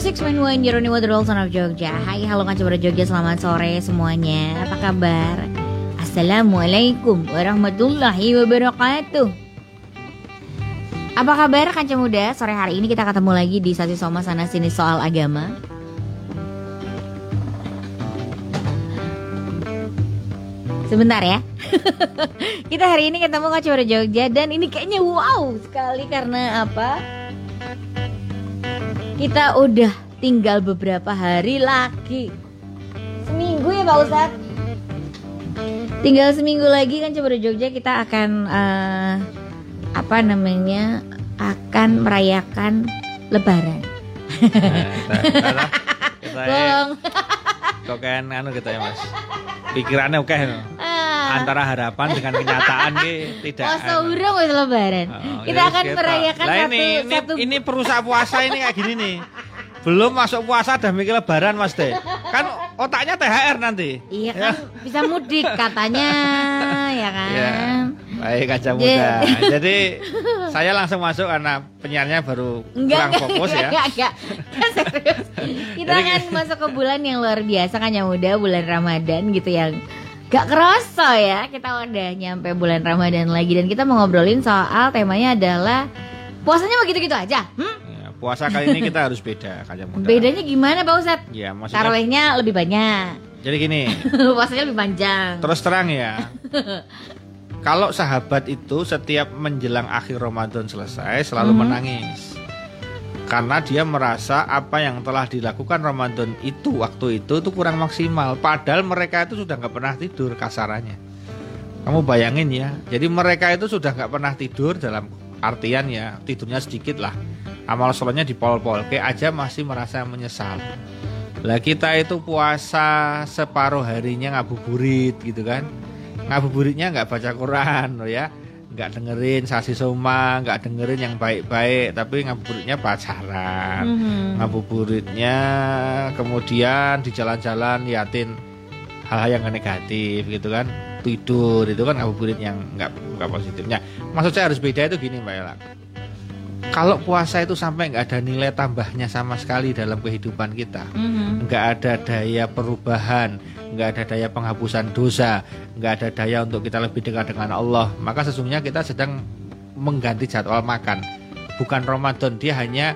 106.1 Jeroni Waterwall Son of Jogja Hai halo kaca Jogja selamat sore semuanya Apa kabar? Assalamualaikum warahmatullahi wabarakatuh Apa kabar kaca muda? Sore hari ini kita ketemu lagi di Sasi Soma Sana Sini Soal Agama Sebentar ya Kita hari ini ketemu kaca Jogja Dan ini kayaknya wow sekali karena apa? Kita udah tinggal beberapa hari lagi. Seminggu ya Pak Ustadz. Tinggal seminggu lagi kan coba di Jogja kita akan uh, apa namanya akan merayakan Lebaran. Nah, Tolong. Kok kan anu gitu ya Mas. Pikirannya oke no. Antara harapan dengan kenyataan ki tidak. Puasa anu. urung wis Lebaran. Oh, kita ya, akan gitu. merayakan Lah satu ini, ini, satu ini perusahaan puasa ini kayak gini nih. Belum masuk puasa udah mikir lebaran Mas Teh. Kan otaknya THR nanti. Iya kan bisa mudik katanya ya kan. Ya. Baik kaca muda. Jadi saya langsung masuk karena penyiarnya baru kurang fokus ya. Enggak, enggak. Kan serius. Kita Jadi akan masuk ke bulan yang luar biasa kan yang muda bulan Ramadan gitu yang Gak kerasa ya kita udah nyampe bulan Ramadan lagi dan kita mau ngobrolin soal temanya adalah puasanya begitu-gitu aja. Hmm? Ya, puasa kali ini kita harus beda kaca muda. Bedanya gimana Pak Ustadz? Ya, maksudnya Tarawehnya lebih banyak, jadi gini. puasanya lebih panjang. Terus terang ya. Kalau sahabat itu setiap menjelang akhir Ramadan selesai selalu Mhm. menangis. Karena dia merasa apa yang telah dilakukan Ramadan itu waktu itu itu kurang maksimal. Padahal mereka itu sudah nggak pernah tidur kasarannya. Kamu bayangin ya. Jadi mereka itu sudah nggak pernah tidur dalam artian ya tidurnya sedikit lah. Amal sholatnya dipol-pol. Kayak aja masih merasa menyesal. Lah kita itu puasa separuh harinya ngabuburit gitu kan. Ngabuburitnya nggak baca Quran loh ya. Nggak dengerin sasi soma, nggak dengerin yang baik-baik, tapi ngabuburitnya pacaran. Mhm. Ngabuburitnya kemudian di jalan-jalan liatin hal-hal yang negatif gitu kan. Tidur itu kan ngabuburit yang nggak nggak positifnya. Maksud saya harus beda itu gini Mbak Ella. Kalau puasa itu sampai nggak ada nilai tambahnya sama sekali dalam kehidupan kita, Mhm. nggak ada daya perubahan, nggak ada daya penghapusan dosa, nggak ada daya untuk kita lebih dekat dengan Allah, maka sesungguhnya kita sedang mengganti jadwal makan. Bukan Ramadan, dia hanya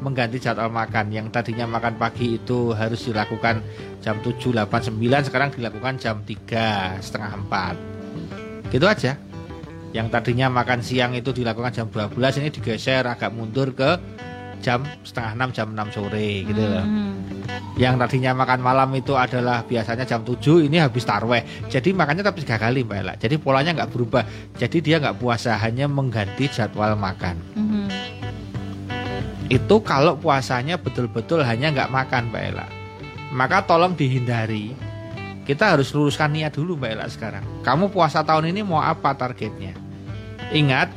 mengganti jadwal makan. Yang tadinya makan pagi itu harus dilakukan jam 7, 8, 9, sekarang dilakukan jam 3, setengah 4. Gitu aja. Yang tadinya makan siang itu dilakukan jam 12, ini digeser agak mundur ke jam setengah 6, jam 6 sore gitu loh. Mhm. yang tadinya makan malam itu adalah biasanya jam 7 ini habis tarweh. Jadi makannya tapi tiga kali mbak Ella. Jadi polanya nggak berubah. Jadi dia nggak puasa hanya mengganti jadwal makan. Mhm. itu kalau puasanya betul-betul hanya nggak makan mbak Ella. Maka tolong dihindari. Kita harus luruskan niat dulu mbak Ella sekarang. Kamu puasa tahun ini mau apa targetnya ingat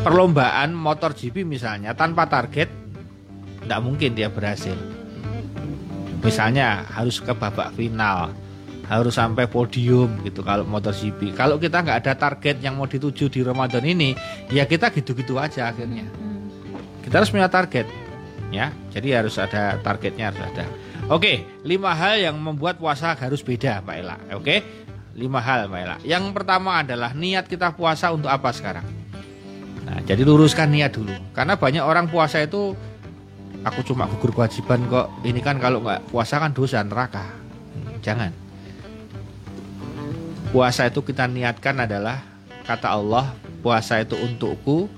perlombaan motor GP misalnya tanpa target nggak mungkin dia berhasil. Misalnya harus ke babak final harus sampai podium gitu kalau motor GP kalau kita nggak ada target yang mau dituju di Ramadan ini ya kita gitu-gitu aja akhirnya. Mhm. kita harus punya target ya. Jadi harus ada targetnya harus ada. Oke lima hal yang membuat puasa harus beda Mbak Ella. Oke lima hal Mbak Ella yang pertama adalah niat kita puasa untuk apa sekarang? Nah jadi luruskan niat dulu. Karena banyak orang puasa itu aku cuma gugur kewajiban kok. Ini kan kalau nggak puasa kan dosa neraka. Hmm, jangan. Puasa itu kita niatkan adalah kata Allah puasa itu untukku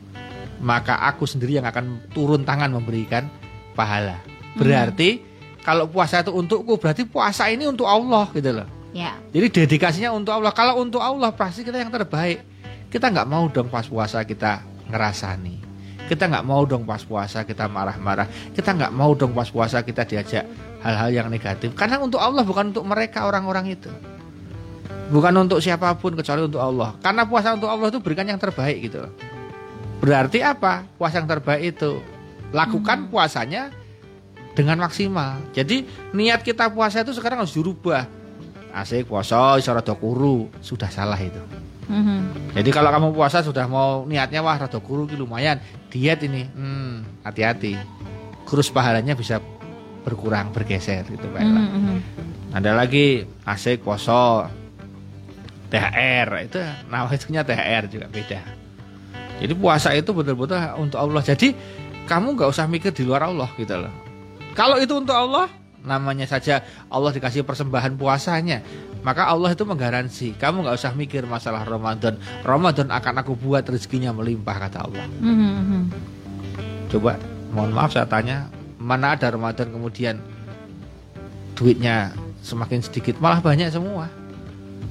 maka aku sendiri yang akan turun tangan memberikan pahala. Berarti kalau puasa itu untukku berarti puasa ini untuk Allah gitu loh. Ya. Jadi dedikasinya untuk Allah. Kalau untuk Allah pasti kita yang terbaik. Kita nggak mau dong pas puasa kita ngerasani. Kita nggak mau dong pas puasa kita marah-marah. Kita nggak mau dong pas puasa kita diajak hal-hal yang negatif. Karena untuk Allah bukan untuk mereka orang-orang itu. Bukan untuk siapa pun kecuali untuk Allah. Karena puasa untuk Allah itu berikan yang terbaik gitu loh. Berarti apa? Puasa yang terbaik itu lakukan puasanya dengan maksimal. Jadi niat kita puasa itu sekarang harus dirubah. Asik puasa iso rada kuru, sudah salah itu. Mhm. Jadi kalau kamu puasa sudah mau niatnya wah rada kuru ki lumayan, diet ini. Hmm, hati-hati. kurus pahalanya bisa berkurang bergeser gitu Pak. Mhm, mhm. Ada lagi asik poso THR itu nama itunya THR juga beda. Jadi puasa itu betul-betul untuk Allah. Jadi kamu nggak usah mikir di luar Allah gitu loh. Kalau itu untuk Allah, namanya saja Allah dikasih persembahan puasanya, maka Allah itu menggaransi. Kamu nggak usah mikir masalah Ramadan. Ramadan akan aku buat rezekinya melimpah kata Allah. Mhm, mhm. Coba, mohon maaf saya tanya, mana ada Ramadan kemudian duitnya semakin sedikit, malah banyak semua.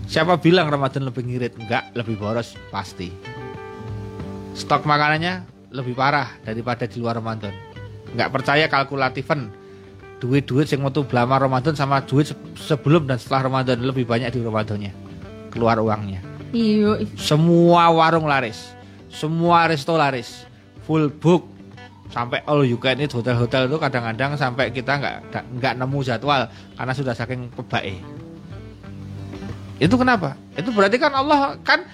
Siapa bilang Ramadan lebih ngirit? Enggak, lebih boros pasti. Stok makanannya lebih parah daripada di luar Ramadan. Enggak percaya kalkulatifan duit-duit yang mau belama Ramadan sama duit se- sebelum dan setelah Ramadan lebih banyak di Ramadannya. Keluar uangnya. Iya. Semua warung laris, semua resto laris, full book, sampai all you can eat hotel-hotel itu kadang-kadang sampai kita nggak nggak nemu jadwal karena sudah saking kebaik. Itu kenapa? Itu berarti kan Allah kan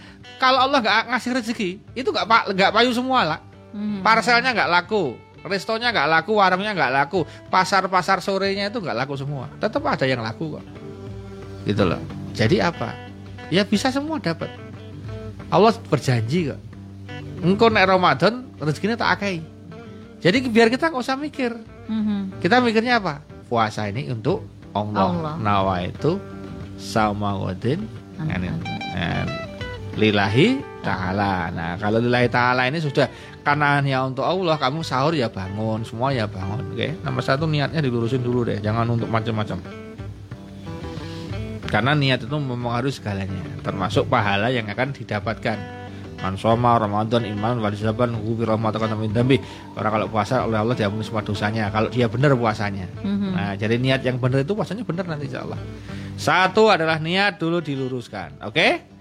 kalau Allah nggak ngasih rezeki itu nggak pak nggak payu semua lah. Mhm. Parselnya nggak laku, restonya nggak laku, warungnya nggak laku, pasar-pasar sorenya itu nggak laku semua. Tetap ada yang laku kok. Gitu loh. Jadi apa? Ya bisa semua dapat. Allah berjanji kok. Engkau nek Ramadan rezekinya tak akai. Jadi biar kita nggak usah mikir. Mhm. Kita mikirnya apa? Puasa ini untuk Allah. Allah. Nawa itu sama wadin Amin. lillahi ta'ala. Nah, kalau lillahi ta'ala ini sudah karena hanya untuk Allah, kamu sahur ya bangun, semua ya bangun, oke? Nomor satu niatnya dilurusin dulu deh, jangan untuk macam-macam. Karena niat itu mempengaruhi segalanya, termasuk pahala yang akan didapatkan. Man soma Ramadan iman walisaban hubi rahmatakan min dambi. Orang kalau puasa oleh Allah diampuni semua dosanya. Kalau dia benar puasanya. Mhm. Nah, jadi niat yang benar itu puasanya benar nanti insya Allah. Satu adalah niat dulu diluruskan, oke?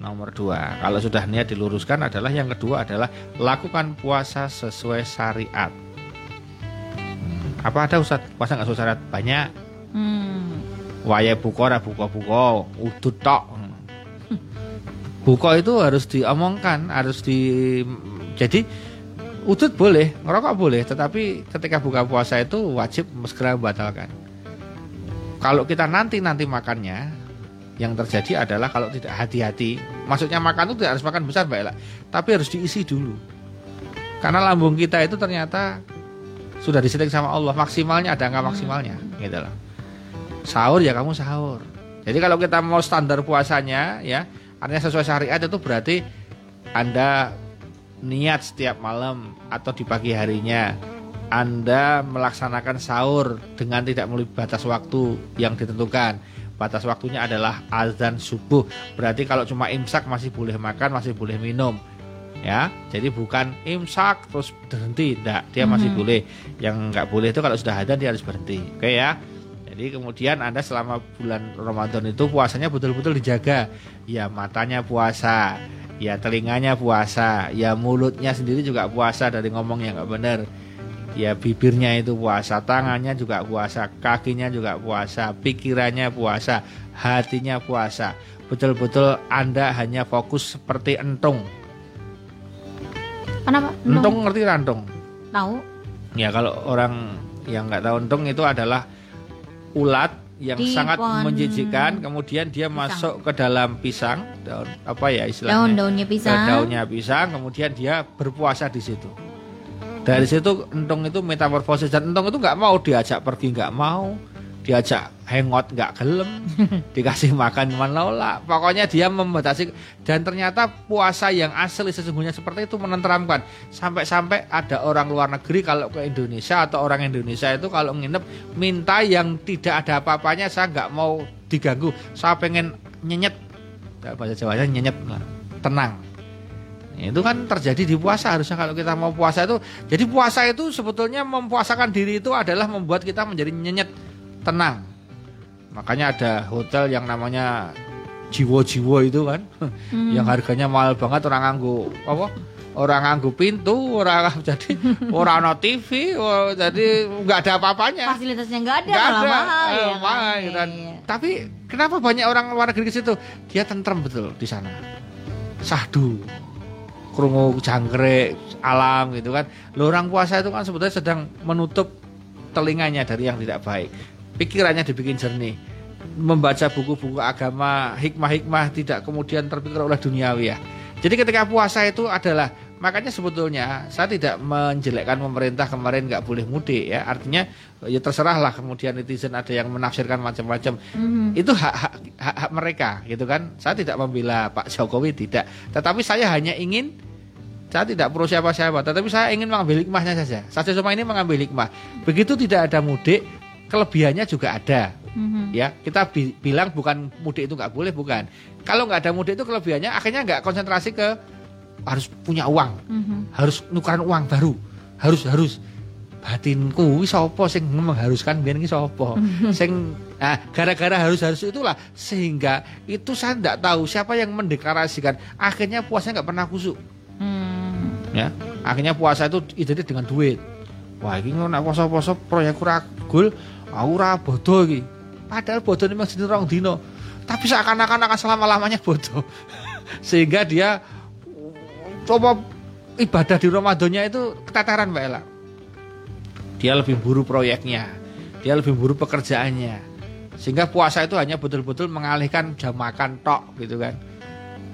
Nomor dua, kalau sudah niat diluruskan adalah yang kedua adalah lakukan puasa sesuai syariat. Hmm, Apa ada Ustaz? Puasa nggak sesuai syariat? Banyak. Hmm. Waya buka ora buka-buka, udut tok. Buka itu harus diomongkan, harus di jadi udut boleh, ngerokok boleh, tetapi ketika buka puasa itu wajib segera membatalkan. Kalau kita nanti-nanti makannya, yang terjadi adalah kalau tidak hati-hati, maksudnya makan itu tidak harus makan besar Mbak Ella, tapi harus diisi dulu. Karena lambung kita itu ternyata sudah disetting sama Allah, maksimalnya ada angka maksimalnya, gitu loh. Sahur ya kamu sahur. Jadi kalau kita mau standar puasanya ya, artinya sesuai syariat itu berarti Anda niat setiap malam atau di pagi harinya Anda melaksanakan sahur dengan tidak melalui batas waktu yang ditentukan. Batas waktunya adalah azan subuh. Berarti kalau cuma imsak masih boleh makan, masih boleh minum. Ya, jadi bukan imsak terus berhenti, enggak, dia masih Mhm. boleh. Yang nggak boleh itu kalau sudah ada dia harus berhenti. Oke ya. Jadi kemudian Anda selama bulan Ramadan itu puasanya betul-betul dijaga. Ya matanya puasa, ya telinganya puasa, ya mulutnya sendiri juga puasa dari ngomong yang nggak benar. Ya bibirnya itu puasa, tangannya juga puasa, kakinya juga puasa, pikirannya puasa, hatinya puasa. Betul-betul Anda hanya fokus seperti entung. Kenapa? Entung ngerti rantung? Tahu? Ya kalau orang yang nggak tahu entung itu adalah ulat yang Di sangat pohon menjijikan, kemudian dia masuk ke dalam pisang, daun apa ya istilahnya? Daun-daunnya Ke pisang. daunnya pisang, kemudian dia berpuasa di situ. Dari situ entung itu metamorfosis dan entung itu nggak mau diajak pergi nggak mau, diajak hangout nggak gelem, dikasih makan menolak. Pokoknya dia membatasi dan ternyata puasa yang asli sesungguhnya seperti itu menenteramkan. Sampai-sampai ada orang luar negeri kalau ke Indonesia atau orang Indonesia itu kalau nginep minta yang tidak ada apa-apanya saya nggak mau diganggu. Saya pengen nyenyet. Bahasa Jawanya nyenyet. Tenang. Itu kan terjadi di puasa harusnya kalau kita mau puasa itu. Jadi puasa itu sebetulnya mempuasakan diri itu adalah membuat kita menjadi nyenyet, tenang. Makanya ada hotel yang namanya jiwo-jiwo itu kan, Hmm. yang harganya mahal banget orang nganggo apa? Orang nganggo pintu, orang jadi orang no TV, oh, jadi nggak ada apa-apanya. Fasilitasnya nggak ada, Nggak malah ada, mahal eh, ya kan? mahal, kan. Iya. Tapi kenapa banyak orang luar negeri ke situ? Dia tentrem betul di sana. Sahdu. Krungu jangkrik, alam gitu kan. Lo orang puasa itu kan sebetulnya sedang menutup telinganya dari yang tidak baik. Pikirannya dibikin jernih. Membaca buku-buku agama, hikmah-hikmah tidak kemudian terpikir oleh duniawi ya. Jadi ketika puasa itu adalah makanya sebetulnya saya tidak menjelekkan pemerintah kemarin nggak boleh mudik ya. Artinya ya terserahlah kemudian netizen ada yang menafsirkan macam-macam. Mhm. itu hak, hak hak hak mereka gitu kan. Saya tidak membela Pak Jokowi tidak. Tetapi saya hanya ingin saya tidak perlu siapa-siapa tetapi saya ingin mengambil hikmahnya saja. Saya cuma ini mengambil hikmah. Begitu tidak ada mudik kelebihannya juga ada. Mhm. ya kita bi- bilang bukan mudik itu nggak boleh bukan. Kalau nggak ada mudik itu kelebihannya akhirnya nggak konsentrasi ke harus punya uang. Mhm. harus nukaran uang baru. Harus harus. Batinku sapa sing mengharuskan biyen iki sapa sing nah gara-gara harus harus itulah. Sehingga itu saya tidak tahu siapa yang mendeklarasikan. Akhirnya puasanya nggak pernah kusuk. Hmm. ya akhirnya puasa itu identik dengan duit. Wah ini ngono poso-poso proyek ora gol aku ora bodoh iki. Padahal bodoh ini masih rong dino. Tapi seakan-akan akan selama-lamanya bodoh. Sehingga dia coba ibadah di Ramadannya itu keteteran Mbak Ella. Dia lebih buru proyeknya. Dia lebih buru pekerjaannya. Sehingga puasa itu hanya betul-betul mengalihkan jam makan tok gitu kan.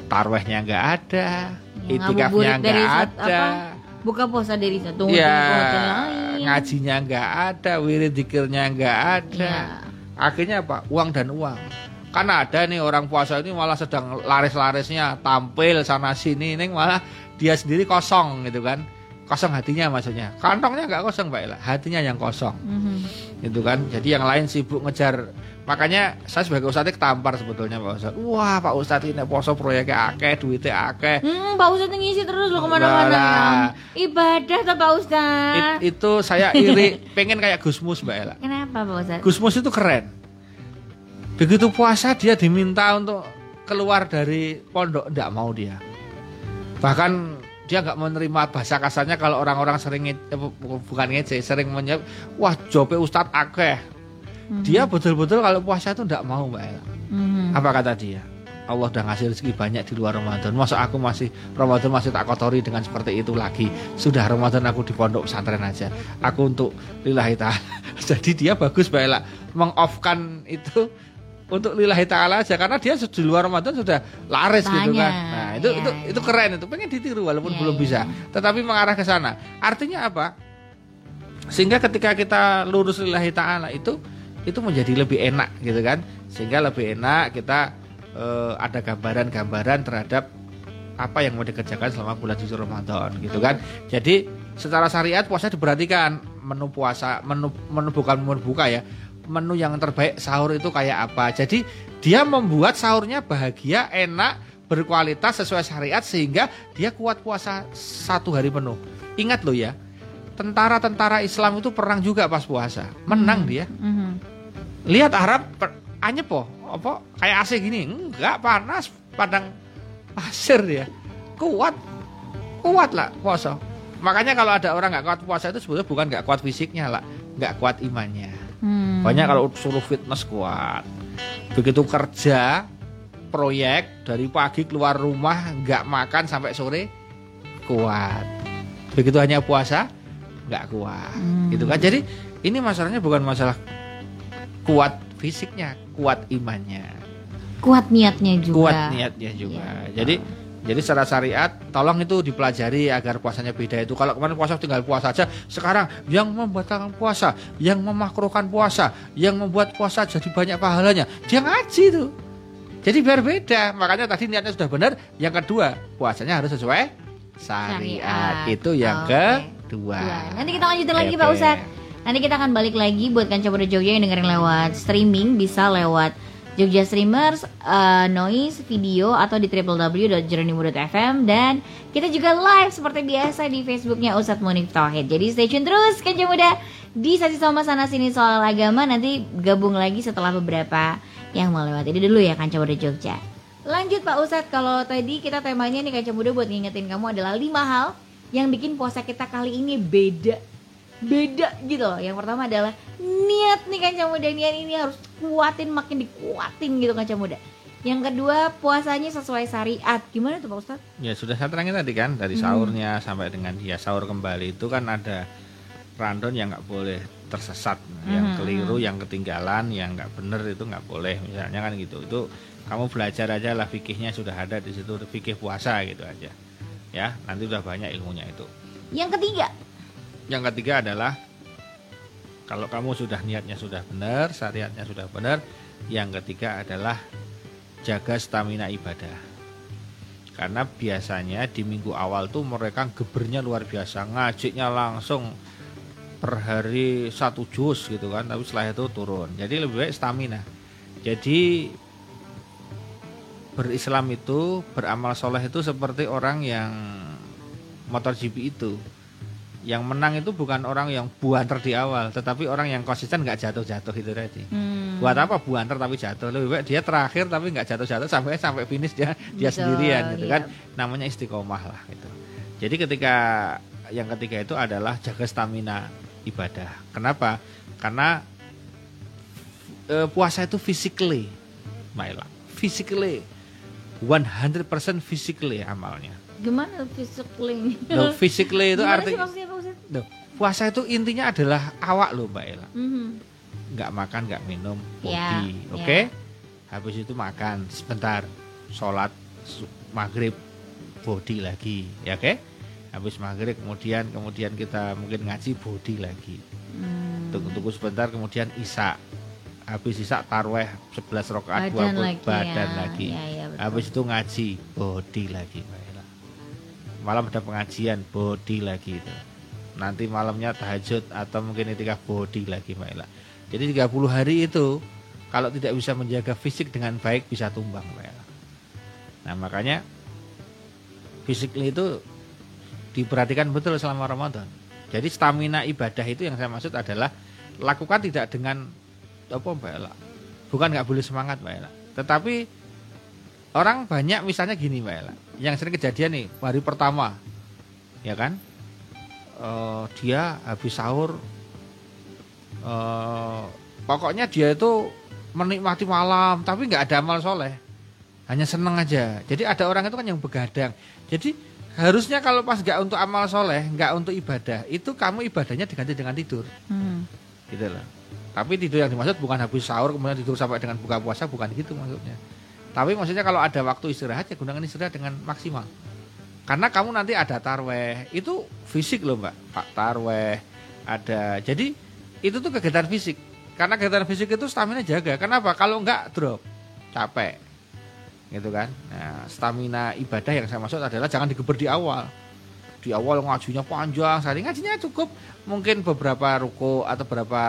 Tarwehnya nggak ada Ya, itikafnya nggak ada. apa? Buka puasa dari satu ya hotel lain. ngajinya nggak ada wirid dikirnya nggak ada. Ya. akhirnya apa? Uang dan uang karena ada nih orang puasa ini malah sedang laris-larisnya tampil sana sini ini malah dia sendiri kosong gitu kan. Kosong hatinya maksudnya. Kantongnya nggak kosong mbak Ella hatinya yang kosong. Mhm. gitu kan. Jadi yang lain sibuk ngejar. Makanya saya sebagai ustadz ketampar sebetulnya pak ustadz. Wah pak ustadz ini poso proyeknya akeh duitnya akeh. Hmm, Pak Ustadz ngisi terus loh ke mana-mana. Walah. Ibadah tuh Pak Ustadz. It- itu saya iri. Pengen kayak Gusmus mbak Ella Kenapa Pak Ustadz? Gusmus itu keren begitu puasa dia diminta untuk keluar dari pondok ndak mau dia. Bahkan dia nggak menerima bahasa kasarnya kalau orang-orang sering eh, bu- bukan ngece sering menyebut wah jope ustadz akeh. Mhm. dia betul-betul kalau puasa itu ndak mau mbak Ella. Mhm. apa kata dia? Allah udah ngasih rezeki banyak di luar Ramadan. Masa aku masih Ramadan masih tak kotori dengan seperti itu lagi? Sudah Ramadan aku di pondok pesantren aja. Aku untuk lillahi ta'ala. Jadi dia bagus mbak Ella. Meng-off-kan itu untuk lillahi ta'ala aja karena dia di luar Ramadan sudah laris gitu Banyak, kan. Nah itu ya, itu ya. itu keren itu pengen ditiru walaupun Ya, belum ya. bisa. Tetapi mengarah ke sana. Artinya apa? Sehingga ketika kita lurus lillahi ta'ala itu itu menjadi lebih enak gitu kan. Sehingga lebih enak kita eh, ada gambaran-gambaran terhadap apa yang mau dikerjakan selama bulan suci Ramadan gitu kan. Jadi secara syariat puasa diperhatikan. Menu puasa menu menu bukan menu buka ya menu yang terbaik sahur itu kayak apa. Jadi dia membuat sahurnya bahagia enak berkualitas sesuai syariat sehingga dia kuat puasa satu hari penuh. Ingat loh ya tentara-tentara Islam itu perang juga pas puasa. Menang dia. Mhm. lihat Arab anyep po apa kayak AC gini enggak panas padang pasir dia. Kuat kuat lah puasa. Makanya kalau ada orang nggak kuat puasa itu sebetulnya bukan nggak kuat fisiknya lah nggak kuat imannya Hmm. banyak kalau suruh fitness kuat begitu kerja proyek dari pagi keluar rumah nggak makan sampai sore kuat begitu hanya puasa nggak kuat Hmm. gitu kan jadi ini masalahnya bukan masalah kuat fisiknya kuat imannya Kuat niatnya juga. kuat niatnya juga Iya. jadi jadi secara syariat tolong itu dipelajari agar puasanya beda itu kalau kemarin puasa tinggal puasa aja sekarang yang membatalkan puasa yang memakruhkan puasa yang membuat puasa jadi banyak pahalanya dia ngaji tuh jadi biar beda makanya tadi niatnya sudah benar yang kedua puasanya harus sesuai syariat, Syariat. itu yang Oke. kedua Dua. Nanti kita lanjutin lagi. Pak Ustadz. Nanti kita akan balik lagi buat Kanca Jogja yang dengerin lewat streaming bisa lewat Jogja Streamers, eh, Noise, video atau di www.journeymuda.fm dan kita juga live seperti biasa di Facebooknya Ustadz Munif Tauhid. Jadi stay tune terus Kanca Muda di sesi sama sana sini soal agama nanti gabung lagi setelah beberapa yang melewati. Ini dulu ya Kanca Muda Jogja. Lanjut Pak Ustadz, kalau tadi kita temanya nih Kanca Muda buat ngingetin kamu adalah lima hal yang bikin puasa kita kali ini beda beda gitu loh. Yang pertama adalah niat nih kanca muda niat ini harus kuatin makin dikuatin gitu kanca muda. Yang kedua puasanya sesuai syariat. Gimana tuh Pak Ustadz? Ya sudah saya terangin tadi kan dari Hmm. sahurnya sampai dengan dia sahur kembali itu kan ada random yang nggak boleh tersesat, yang Mhm, keliru, yang ketinggalan, yang nggak bener itu nggak boleh misalnya kan gitu. Itu kamu belajar aja lah fikihnya sudah ada di situ fikih puasa gitu aja. Ya, nanti udah banyak ilmunya itu. Yang ketiga. Yang ketiga adalah kalau kamu sudah niatnya sudah benar, syariatnya sudah benar, yang ketiga adalah jaga stamina ibadah. Karena biasanya di minggu awal tuh mereka gebernya luar biasa, ngajiknya langsung per hari satu jus gitu kan, tapi setelah itu turun. Jadi lebih baik stamina. Jadi berislam itu, beramal soleh itu seperti orang yang motor GP itu yang menang itu bukan orang yang buanter di awal, tetapi orang yang konsisten nggak jatuh-jatuh itu tadi. Hmm. Buat apa buanter tapi jatuh? Lebih baik dia terakhir tapi nggak jatuh-jatuh sampai sampai finish dia dia Betul, sendirian gitu iya. kan. Namanya istiqomah lah gitu. Jadi ketika yang ketiga itu adalah jaga stamina ibadah. Kenapa? Karena eh, puasa itu physically, Maila. Physically 100% physically amalnya. Gimana physically? Loh, physically itu artinya? Loh, puasa itu intinya adalah awak loh Mbak Ella. Mhm. Nggak makan, nggak minum, Ya, body, ya. oke? Habis itu makan sebentar, sholat maghrib, body lagi, ya oke? Habis maghrib kemudian kemudian kita mungkin ngaji body lagi. Hmm. Tunggu-tunggu sebentar kemudian isya. Habis isya tarweh 11 rakaat Badan 20 lagi badan ya. lagi. Ya, ya, betul. Habis itu ngaji body lagi Mbak. Malam ada pengajian body lagi itu. Nanti malamnya tahajud atau mungkin ketika body lagi Mbak Ella. Jadi 30 hari itu kalau tidak bisa menjaga fisik dengan baik bisa tumbang Mbak Ella. Nah makanya fisik itu diperhatikan betul selama Ramadan. Jadi stamina ibadah itu yang saya maksud adalah lakukan tidak dengan apa Mbak Ella. Bukan nggak boleh semangat Mbak Ella. Tetapi orang banyak misalnya gini Mbak Ella. Yang sering kejadian nih hari pertama, ya kan? Eh, dia habis sahur, eh, pokoknya dia itu menikmati malam, tapi nggak ada amal soleh, hanya seneng aja. Jadi ada orang itu kan yang begadang. Jadi harusnya kalau pas nggak untuk amal soleh, nggak untuk ibadah, itu kamu ibadahnya diganti dengan tidur Hmm. gitu loh. Tapi tidur yang dimaksud bukan habis sahur kemudian tidur sampai dengan buka puasa bukan gitu maksudnya. Tapi maksudnya kalau ada waktu istirahat ya gunakan istirahat dengan maksimal. Karena kamu nanti ada tarweh, itu fisik loh mbak, pak tarweh ada. Jadi itu tuh kegiatan fisik. Karena kegiatan fisik itu stamina jaga. Kenapa? Kalau enggak drop, capek, gitu kan. Nah stamina ibadah yang saya maksud adalah jangan digeber di awal di awal ngajinya panjang sekali ngajinya cukup mungkin beberapa ruko atau beberapa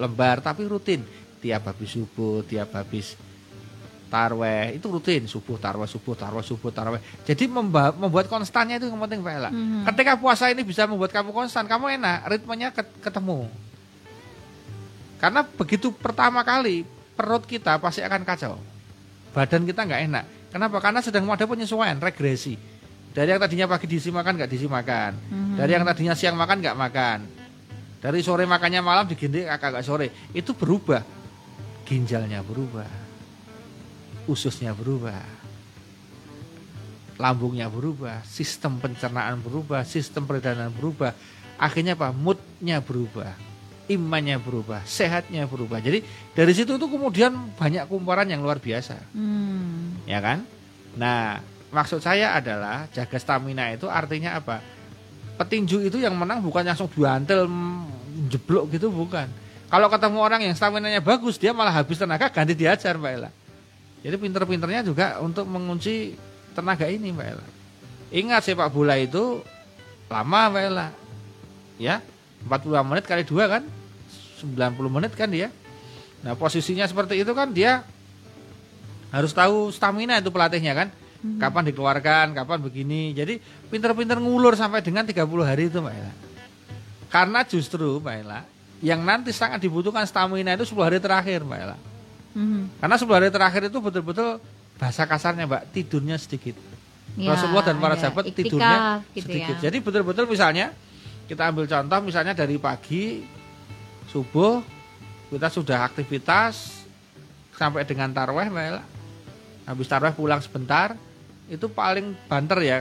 lembar tapi rutin tiap habis subuh tiap habis tarweh. Itu rutin subuh tarweh subuh tarweh subuh tarweh. Jadi memba- membuat konstannya itu yang penting Pak Ella Mhm. ketika puasa ini bisa membuat kamu konstan kamu enak ritmenya ket- ketemu. Karena begitu pertama kali perut kita pasti akan kacau. Badan kita nggak enak. Kenapa? Karena sedang ada penyesuaian regresi. Dari yang tadinya pagi diisi makan nggak diisi makan. Mhm. dari yang tadinya siang makan nggak makan. Dari sore makannya malam diganti agak sore. Itu berubah. Ginjalnya berubah ususnya berubah lambungnya berubah sistem pencernaan berubah sistem peredaran berubah akhirnya apa moodnya berubah imannya berubah sehatnya berubah jadi dari situ tuh kemudian banyak kumparan yang luar biasa Hmm. ya kan? Nah, maksud saya adalah jaga stamina itu artinya apa? Petinju itu yang menang bukan langsung duantel mm, jeblok gitu bukan. Kalau ketemu orang yang stamina-nya bagus, dia malah habis tenaga ganti diajar, Mbak Ella. Jadi pinter-pinternya juga untuk mengunci tenaga ini, Mbak Ella. Ingat sepak bola itu lama, Mbak Ella. Ya, 40 menit kali dua kan? 90 menit kan dia. Nah, posisinya seperti itu kan dia harus tahu stamina itu pelatihnya kan kapan dikeluarkan kapan begini jadi pinter-pinter ngulur sampai dengan 30 hari itu Mbak Ella karena justru Mbak Ella yang nanti sangat dibutuhkan stamina itu 10 hari terakhir Mbak Ella Mhm. karena 10 hari terakhir itu betul-betul bahasa kasarnya Mbak tidurnya sedikit Ya, Rasulullah dan para ada sahabat iktikaf tidurnya gitu sedikit ya. jadi betul-betul misalnya kita ambil contoh misalnya dari pagi subuh kita sudah aktivitas sampai dengan tarweh Mbak Ella habis tarweh pulang sebentar itu paling banter ya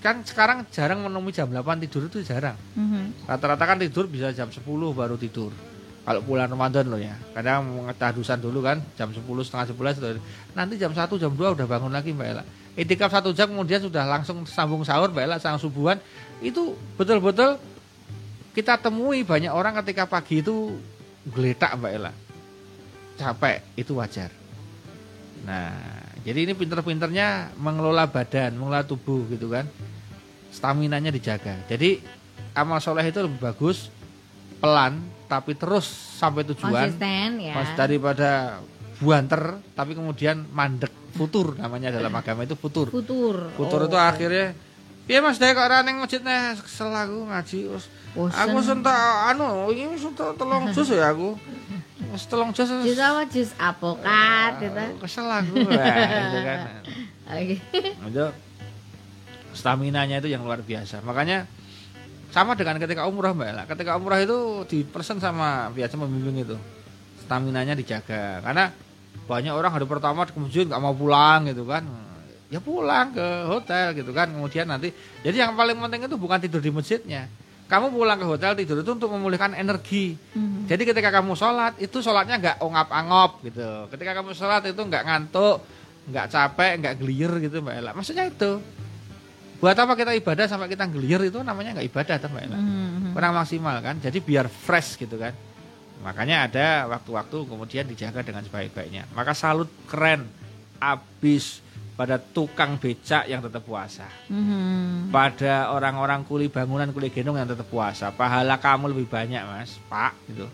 kan sekarang jarang menemui jam 8 tidur itu jarang Mhm. rata-rata kan tidur bisa jam 10 baru tidur kalau bulan Ramadan loh ya. Kadang tahdusan dulu kan jam 10 setengah 11 nanti jam 1 jam 2 udah bangun lagi Mbak Ella. Itikaf satu jam kemudian sudah langsung sambung sahur Mbak Ella sang subuhan. Itu betul-betul kita temui banyak orang ketika pagi itu geletak Mbak Ella. Capek itu wajar. Nah jadi ini pinter-pinternya mengelola badan mengelola tubuh gitu kan. Stamina-nya dijaga. Jadi amal soleh itu lebih bagus pelan tapi terus sampai tujuan. Konsisten ya. Daripada buanter tapi kemudian mandek. Futur namanya dalam agama itu futur. Futur. Futur Oh, itu akhirnya Iya mas Dek kok ora ning masjid nih? Selaku ngaji terus Bosen. aku sentak anu ini sentak telung jus ya aku. Wis telung jus jus apa? Jus apokat gitu. kesel aku Wah, gitu kan. Oke. Itu stamina-nya itu yang luar biasa. Makanya sama dengan ketika umroh mbak Ella ketika umroh itu dipersen sama biasa pembimbing itu stamina-nya dijaga karena banyak orang hari pertama ke masjid nggak mau pulang gitu kan ya pulang ke hotel gitu kan kemudian nanti jadi yang paling penting itu bukan tidur di masjidnya kamu pulang ke hotel tidur itu untuk memulihkan energi Mhm. jadi ketika kamu sholat itu sholatnya nggak ongap-angop gitu. Ketika kamu sholat itu nggak ngantuk, nggak capek, nggak gelir gitu Mbak Ella. Maksudnya itu. Buat apa kita ibadah sampai kita gelir itu namanya nggak ibadah tuh Mbak Ella. Mhm. Kurang maksimal kan. Jadi biar fresh gitu kan. Makanya ada waktu-waktu kemudian dijaga dengan sebaik-baiknya. Maka salut keren abis pada tukang becak yang tetap puasa Mhm. pada orang-orang kuli bangunan kuli gendong yang tetap puasa pahala kamu lebih banyak mas pak gitu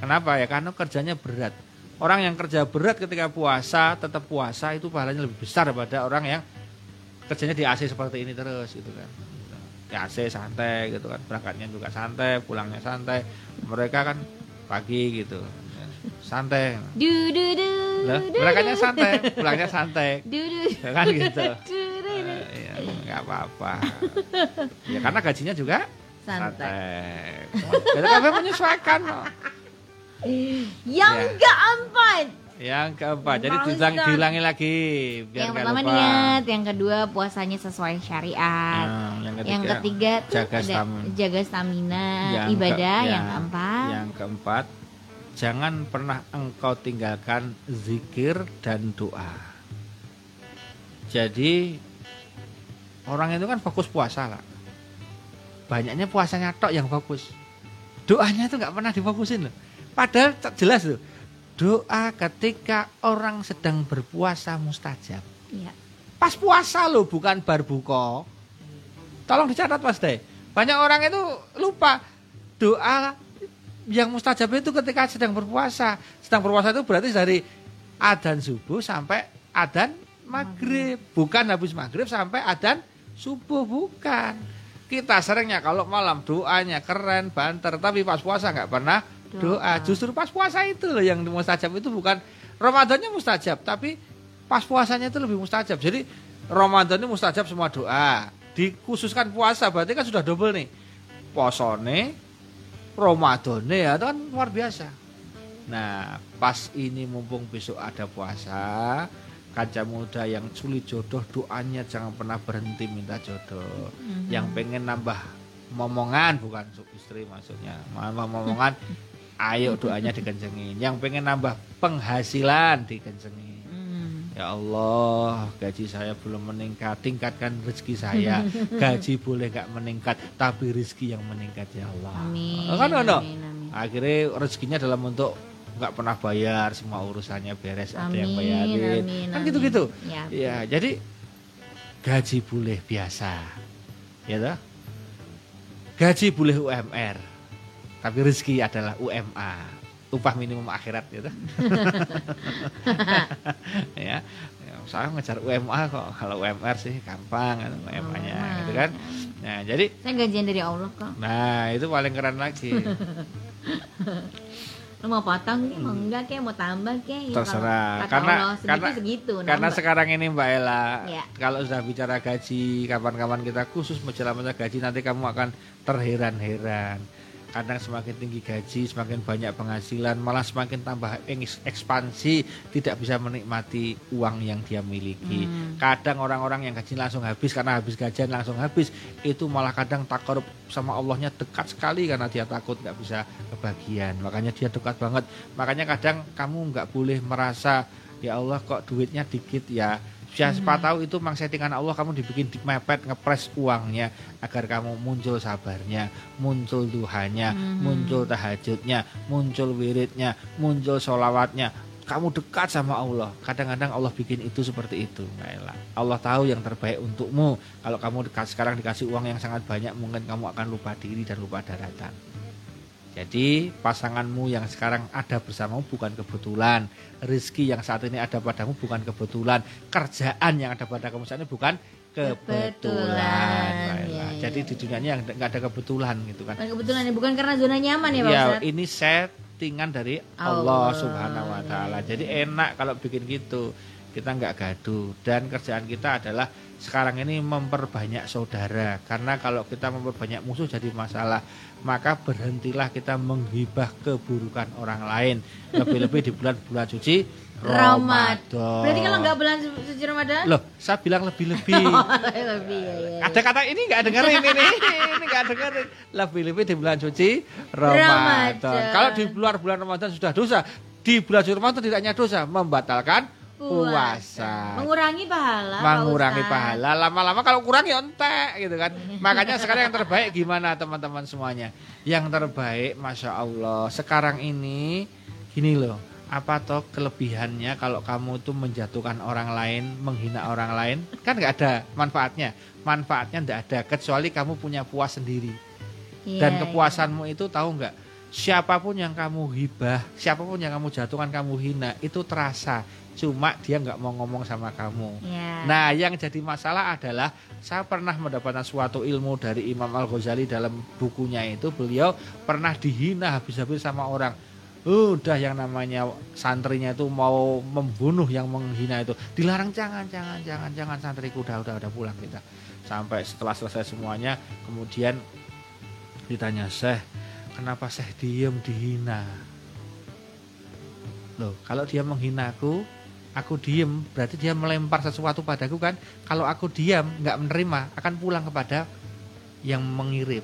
kenapa ya karena kerjanya berat orang yang kerja berat ketika puasa tetap puasa itu pahalanya lebih besar daripada orang yang kerjanya di AC seperti ini terus gitu kan. Di AC santai gitu kan. Berangkatnya juga santai pulangnya santai. Mereka kan pagi gitu. Santai. Du du du du, berangkatnya du. santai pulangnya santai. Du du kan gitu. du, du, du. Eh, ya nggak apa-apa. Ya karena gajinya juga santai. santai. Jadi kalian menyesuaikan loh. yang Ya. keempat yang keempat jadi diulang, diulangi lagi biar yang pertama lupa. niat yang kedua puasanya sesuai syariat. Nah, yang ketiga, yang ketiga tuh jaga stamina. jaga stamina Yang ibadah ke- yang ya, keempat. Yang keempat jangan pernah engkau tinggalkan zikir dan doa. Jadi orang itu kan fokus puasa lah. Banyaknya puasanya tok yang fokus. Doanya itu nggak pernah difokusin loh. Padahal jelas loh doa ketika orang sedang berpuasa mustajab. Ya pas puasa loh bukan bar buka. Tolong dicatat mas deh. Banyak orang itu lupa. Doa yang mustajab itu ketika sedang berpuasa. Sedang berpuasa itu berarti dari adan subuh sampai adan maghrib. Bukan habis maghrib sampai adan subuh bukan. Kita seringnya kalau malam doanya keren banter. Tapi pas puasa nggak pernah doa. Doa. justru pas puasa itu loh yang mustajab itu bukan Ramadannya mustajab tapi pas puasanya itu lebih mustajab. Jadi Ramadan ini mustajab semua doa. Dikhususkan puasa berarti kan sudah double nih. Posone Ramadane ya itu kan luar biasa. Nah pas ini mumpung besok ada puasa kaca muda yang sulit jodoh doanya jangan pernah berhenti minta jodoh. Mhm. yang pengen nambah momongan bukan istri maksudnya. Momongan ayo doanya dikencengin yang pengen nambah penghasilan dikencengin Hmm. Ya Allah, gaji saya belum meningkat, tingkatkan rezeki saya. Gaji boleh nggak meningkat, tapi rezeki yang meningkat ya Allah. amin Kan ono? amin, amin. Akhirnya rezekinya dalam bentuk nggak pernah bayar, semua urusannya beres, ada yang Amin, bayarin. amin, kan amin. gitu-gitu. Ya, Ya, jadi gaji boleh biasa, ya toh? Gaji boleh UMR, tapi rezeki adalah UMA, upah minimum akhirat, ya toh? ya, ya, saya ngejar UMA kok, kalau UMR sih gampang, kan, UMA-nya, Oh, gitu kan? Nah, jadi, saya gajian dari Allah kok nah itu paling keren lagi. lo mau potong kek mau enggak kek mau tambah kek Ya, kalau Terserah. kata Karena Allah segitu karena segitu karena sekarang ini Mbak Ella, Ya. kalau sudah bicara gaji, kapan-kapan kita khusus masalah gaji nanti kamu akan terheran-heran. Kadang semakin tinggi gaji, semakin banyak penghasilan, malah semakin tambah ekspansi, tidak bisa menikmati uang yang dia miliki. Hmm. Kadang orang-orang yang gaji langsung habis karena habis gajian langsung habis, itu malah kadang takut sama Allahnya dekat sekali karena dia takut nggak bisa kebagian. Makanya dia dekat banget. Makanya kadang kamu nggak boleh merasa ya Allah kok duitnya dikit ya Ya siapa tahu itu memang settingan Allah kamu dibikin di mepet ngepres uangnya agar kamu muncul sabarnya, muncul duhanya, hmm. muncul tahajudnya, muncul wiridnya, muncul solawatnya. Kamu dekat sama Allah. Kadang-kadang Allah bikin itu seperti itu. Allah tahu yang terbaik untukmu. Kalau kamu dekat sekarang dikasih uang yang sangat banyak, mungkin kamu akan lupa diri dan lupa daratan. Jadi pasanganmu yang sekarang ada bersamamu bukan kebetulan. Rizki yang saat ini ada padamu bukan kebetulan. Kerjaan yang ada pada kamu saat ini bukan kebetulan. kebetulan. Ya, ya, Jadi ya. di dunia ini nggak ada kebetulan gitu kan. Bukan kebetulan ya, bukan karena zona nyaman ya Pak ya, Ini settingan dari Allah, Allah Subhanahu Wa Taala. Jadi enak kalau bikin gitu. Kita nggak gaduh dan kerjaan kita adalah sekarang ini memperbanyak saudara karena kalau kita memperbanyak musuh jadi masalah maka berhentilah kita menghibah keburukan orang lain lebih-lebih di bulan-bulan suci Ramadan. Berarti kalau nggak bulan suci Ramadan? Loh, saya bilang lebih-lebih. oh, lebih ya, ya, Ada kata ini nggak dengerin ini, ini nggak dengerin. Lebih-lebih di bulan suci Ramadan. Ramadan. Kalau di luar bulan Ramadan sudah dosa, di bulan suci Ramadan tidak hanya dosa, membatalkan puasa. Mengurangi pahala. Mengurangi pahala. Lama-lama kalau kurang ya entek gitu kan. Makanya sekarang yang terbaik gimana teman-teman semuanya? Yang terbaik Masya Allah. Sekarang ini gini loh. Apa toh kelebihannya kalau kamu tuh menjatuhkan orang lain, menghina orang lain, kan nggak ada manfaatnya. Manfaatnya nggak ada kecuali kamu punya puas sendiri. Yeah, Dan iya. kepuasanmu yeah. itu tahu nggak? Siapa pun yang kamu hibah, siapa pun yang kamu jatuhkan, kamu hina, itu terasa cuma dia nggak mau ngomong sama kamu. Yeah. Nah, yang jadi masalah adalah saya pernah mendapatkan suatu ilmu dari Imam Al Ghazali dalam bukunya itu beliau pernah dihina habis-habis sama orang. Udah yang namanya santrinya itu mau membunuh yang menghina itu dilarang jangan jangan jangan jangan santriku udah udah udah pulang kita. Sampai setelah selesai semuanya kemudian ditanya Syekh, kenapa Syekh diem dihina? Loh, kalau dia menghinaku, aku diem berarti dia melempar sesuatu padaku kan kalau aku diam nggak menerima akan pulang kepada yang mengirim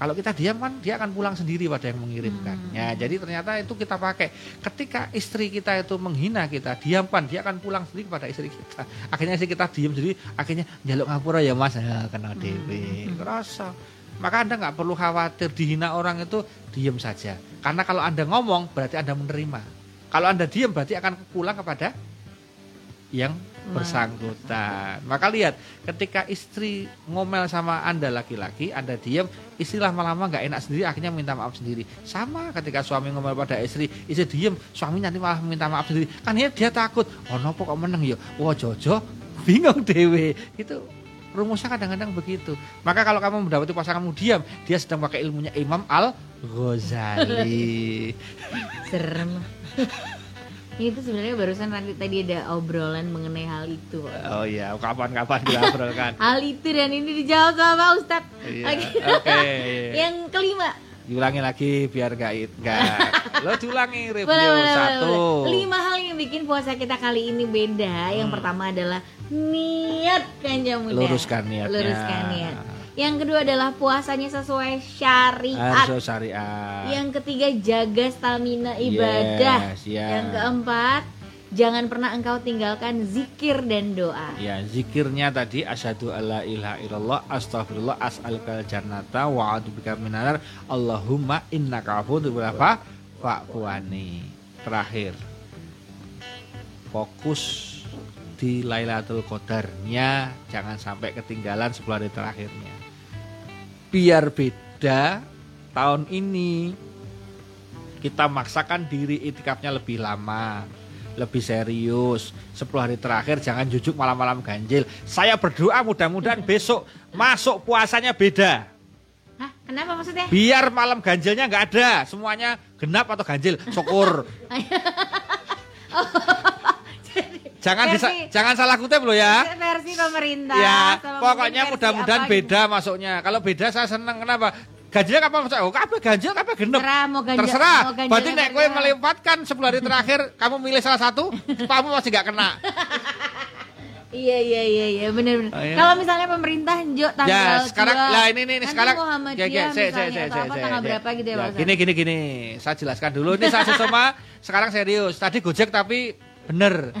kalau kita diam kan dia akan pulang sendiri pada yang mengirimkan. Hmm. Ya, jadi ternyata itu kita pakai. Ketika istri kita itu menghina kita, diamkan, dia akan pulang sendiri kepada istri kita. Akhirnya sih kita diam jadi akhirnya jaluk ngapura ya Mas, ya kena hmm. dewi. Rasa. Maka Anda nggak perlu khawatir dihina orang itu diam saja. Karena kalau Anda ngomong berarti Anda menerima. Kalau Anda diam berarti akan pulang kepada yang bersangkutan. Maka lihat, ketika istri ngomel sama Anda laki-laki, Anda diam, istilah lama-lama nggak enak sendiri, akhirnya minta maaf sendiri. Sama ketika suami ngomel pada istri, istri diam, suami nanti malah minta maaf sendiri. Kan dia, dia takut, oh nopo kok menang ya? Wah Jojo, bingung dewe. Itu rumusnya kadang-kadang begitu. Maka kalau kamu mendapati pasanganmu diam, dia sedang pakai ilmunya Imam Al Ghazali. Serem. itu sebenarnya barusan nanti tadi ada obrolan mengenai hal itu. Oh iya, kapan-kapan kita obrolkan. hal itu dan ini dijawab sama Ustad. Iya. Oke. Okay. Yang kelima. Diulangi lagi biar gak enggak. Lo diulangi review boleh, boleh, satu. Boleh. Lima hal yang bikin puasa kita kali ini beda. Yang hmm. pertama adalah niat kan muda. Luruskan niatnya. Luruskan niat. Yang kedua adalah puasanya sesuai syariat. Sesuai syariat. Yang ketiga jaga stamina ibadah. Yes, yeah. Yang keempat jangan pernah engkau tinggalkan zikir dan doa. Ya, zikirnya tadi asyhadu alla ilaha illallah astagfirullah as'alukal jannata wa a'udzubika minar Allahumma innaka afuwwun berapa? Fa'fuani. Terakhir. Fokus di Lailatul Qadarnya jangan sampai ketinggalan 10 hari terakhirnya biar beda tahun ini. Kita maksakan diri itikafnya lebih lama lebih serius. 10 hari terakhir jangan jujuk malam-malam ganjil. Saya berdoa mudah-mudahan besok masuk puasanya beda. Hah? Kenapa maksudnya? Biar malam ganjilnya nggak ada, semuanya genap atau ganjil, syukur. Jangan versi, disa, jangan salah kutip loh ya. Versi pemerintah. Ya, pokoknya mudah-mudahan beda gitu. masuknya. Kalau beda saya senang kenapa? Ganjil apa maksudnya? Oh, kabeh ganjil kabeh genep. Terserah mau ganjil. Terserah. mau ganjil Berarti apa nek kowe enggak. melewatkan 10 hari terakhir, kamu milih salah satu, kamu masih gak kena. Iya iya iya iya benar benar. Oh, iya. Kalau misalnya pemerintah Jo tanggal Ya, sekarang dua, lah ini ini nanti sekarang Muhammadiyah Ya, ya, saya- saya- atau saya- apa saya- tanggal saya- berapa gitu ya, ya? Gini gini gini. Saya jelaskan dulu. Ini saya sesama sekarang serius. Tadi Gojek tapi bener.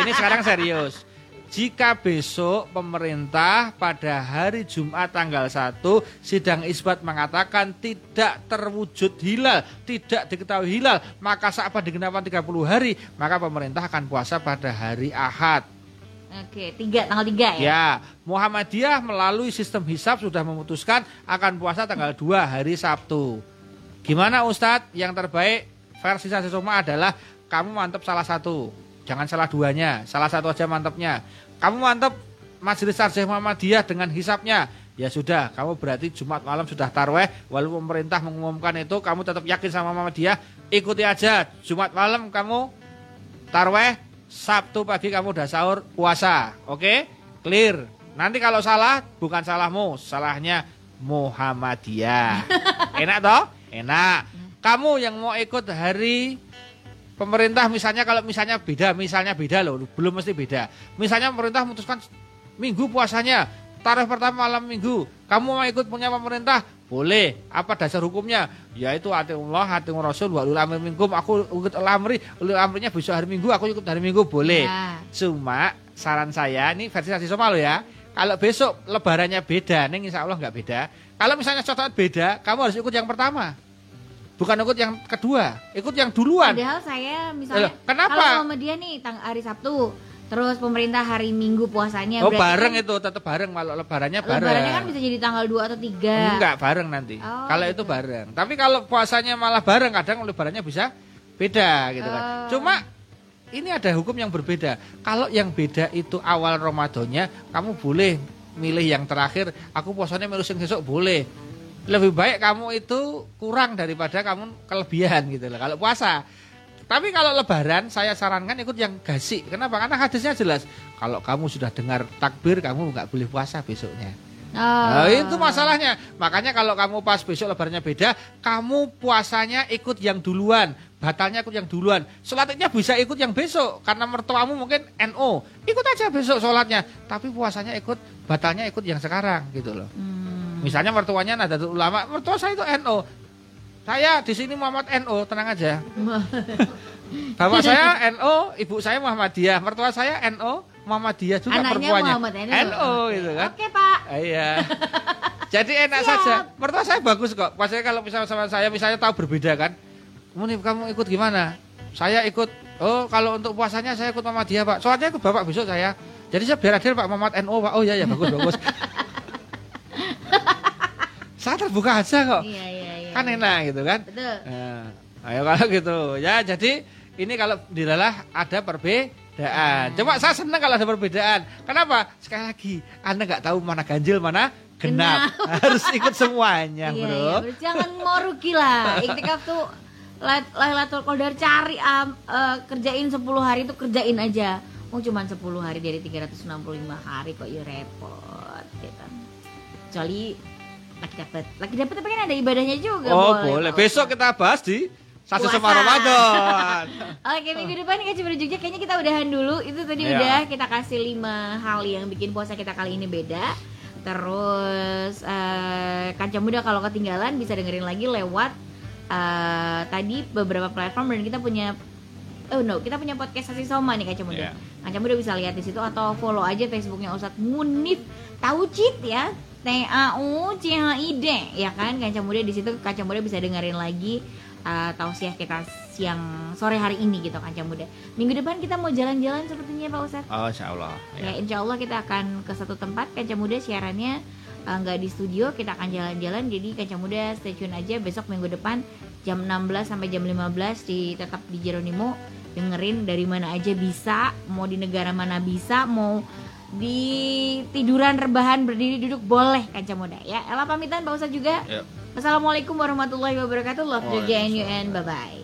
Ini sekarang serius. Jika besok pemerintah pada hari Jumat tanggal 1 sidang isbat mengatakan tidak terwujud hilal, tidak diketahui hilal, maka saat digenapkan 30 hari, maka pemerintah akan puasa pada hari Ahad. Oke, tiga tanggal tiga ya. Ya, Muhammadiyah melalui sistem hisab sudah memutuskan akan puasa tanggal 2 hari Sabtu. Gimana Ustadz? Yang terbaik versi saya semua adalah kamu mantep salah satu. Jangan salah duanya, salah satu aja mantepnya. Kamu mantep Majelis Sarjah Muhammadiyah dengan hisapnya. Ya sudah, kamu berarti Jumat malam sudah tarweh, walaupun pemerintah mengumumkan itu, kamu tetap yakin sama Muhammadiyah, ikuti aja. Jumat malam kamu tarweh, Sabtu pagi kamu udah sahur puasa. Oke? Clear. Nanti kalau salah bukan salahmu, salahnya Muhammadiyah. Enak toh? Enak. Kamu yang mau ikut hari pemerintah misalnya kalau misalnya beda, misalnya beda loh, belum mesti beda. Misalnya pemerintah memutuskan minggu puasanya, tarikh pertama malam minggu. Kamu mau ikut punya pemerintah? Boleh. Apa dasar hukumnya? Yaitu hati Allah, hati Rasul, wa ulul amri minkum. Aku ikut ulul amri, ulul amrinya besok hari minggu, aku ikut hari minggu, boleh. Ya. Cuma saran saya ini versi Sasi Soma lo ya. Kalau besok lebarannya beda, neng insya Allah nggak beda. Kalau misalnya cocokan beda, kamu harus ikut yang pertama. Bukan ikut yang kedua, ikut yang duluan. Padahal saya misalnya Loh, kenapa? kalau sama dia nih tang hari Sabtu, terus pemerintah hari Minggu puasanya oh bareng kan itu, tetap bareng. Kalau lebarannya bareng. Lebarannya kan bisa jadi tanggal 2 atau 3. Enggak, bareng nanti. Oh, kalau gitu. itu bareng. Tapi kalau puasanya malah bareng, kadang lebarannya bisa beda gitu kan. Oh. Cuma ini ada hukum yang berbeda. Kalau yang beda itu awal Ramadannya, kamu boleh milih yang terakhir. Aku puasanya milih yang besok boleh. Lebih baik kamu itu kurang daripada kamu kelebihan gitu loh. Kalau puasa. Tapi kalau lebaran saya sarankan ikut yang gasik. Kenapa? Karena hadisnya jelas. Kalau kamu sudah dengar takbir, kamu nggak boleh puasa besoknya. Oh. Nah, itu masalahnya. Makanya kalau kamu pas besok lebarannya beda, kamu puasanya ikut yang duluan, batalnya ikut yang duluan. Sholatnya bisa ikut yang besok karena mertuamu mungkin NO. Ikut aja besok sholatnya, tapi puasanya ikut, batalnya ikut yang sekarang gitu loh. Hmm. Misalnya mertuanya Nahdlatul Ulama, mertua saya itu NO. Saya di sini Muhammad NO, tenang aja. Bapak saya NO, ibu saya Muhammadiyah, mertua saya NO, Muhammadiyah juga Anaknya perempuannya. Muhammad NO. NO gitu kan. Oke, Pak. Iya. Jadi enak Siap. saja. Mertua saya bagus kok. Maksudnya kalau misalnya sama saya misalnya tahu berbeda kan. Muni kamu ikut gimana? Saya ikut. Oh kalau untuk puasanya saya ikut Mama dia pak. Soalnya ikut bapak besok saya. Jadi saya biar adil pak Muhammad NO pak. Oh iya ya bagus bagus. saya terbuka aja kok. Iya, iya, iya. Kan enak gitu kan. Betul. Nah, ayo kalau gitu ya jadi ini kalau dilalah ada perbedaan. Coba saya senang kalau ada perbedaan. Kenapa? Sekali lagi, anda nggak tahu mana ganjil mana genap. Harus ikut semuanya, Iya, bro. iya, bro. Jangan mau rugi lah. Iktikaf tuh Lailatul Qadar cari am, eh, kerjain 10 hari itu kerjain aja. Mau cuma 10 hari dari 365 hari kok ya repot gitu. Kecuali lagi dapat. Lagi dapat tapi kan ada ibadahnya juga Oh boleh. boleh. Besok kita bahas di satu sama Ramadan. Oke minggu depan nih Kaci juga kayaknya kita udahan dulu Itu tadi Iya. udah kita kasih 5 hal yang bikin puasa kita kali ini beda Terus eh Kaca Muda kalau ketinggalan bisa dengerin lagi lewat eh tadi beberapa platform dan kita punya Oh no, kita punya podcast Sasi Soma nih Kaca Muda Iya. Kaca Muda bisa lihat di situ atau follow aja Facebooknya Ustadz Munif Taucid ya T A U C H I D ya kan Kaca Muda di situ Kaca Muda bisa dengerin lagi uh, tausiah kita siang sore hari ini gitu Kaca Muda. Minggu depan kita mau jalan-jalan sepertinya Pak Ustadz. Oh insya Allah. Ya insya Allah kita akan ke satu tempat Kaca Muda siarannya uh, nggak di studio kita akan jalan-jalan jadi Kaca Muda stay tune aja besok minggu depan jam 16 sampai jam 15 di tetap di Jeronimo dengerin dari mana aja bisa mau di negara mana bisa mau di tiduran rebahan berdiri duduk boleh Kaca Muda. Ya Ella pamitan Pak Ustadz juga. Ya. Assalamualaikum warahmatullahi wabarakatuh. Love Jogja and you and bye bye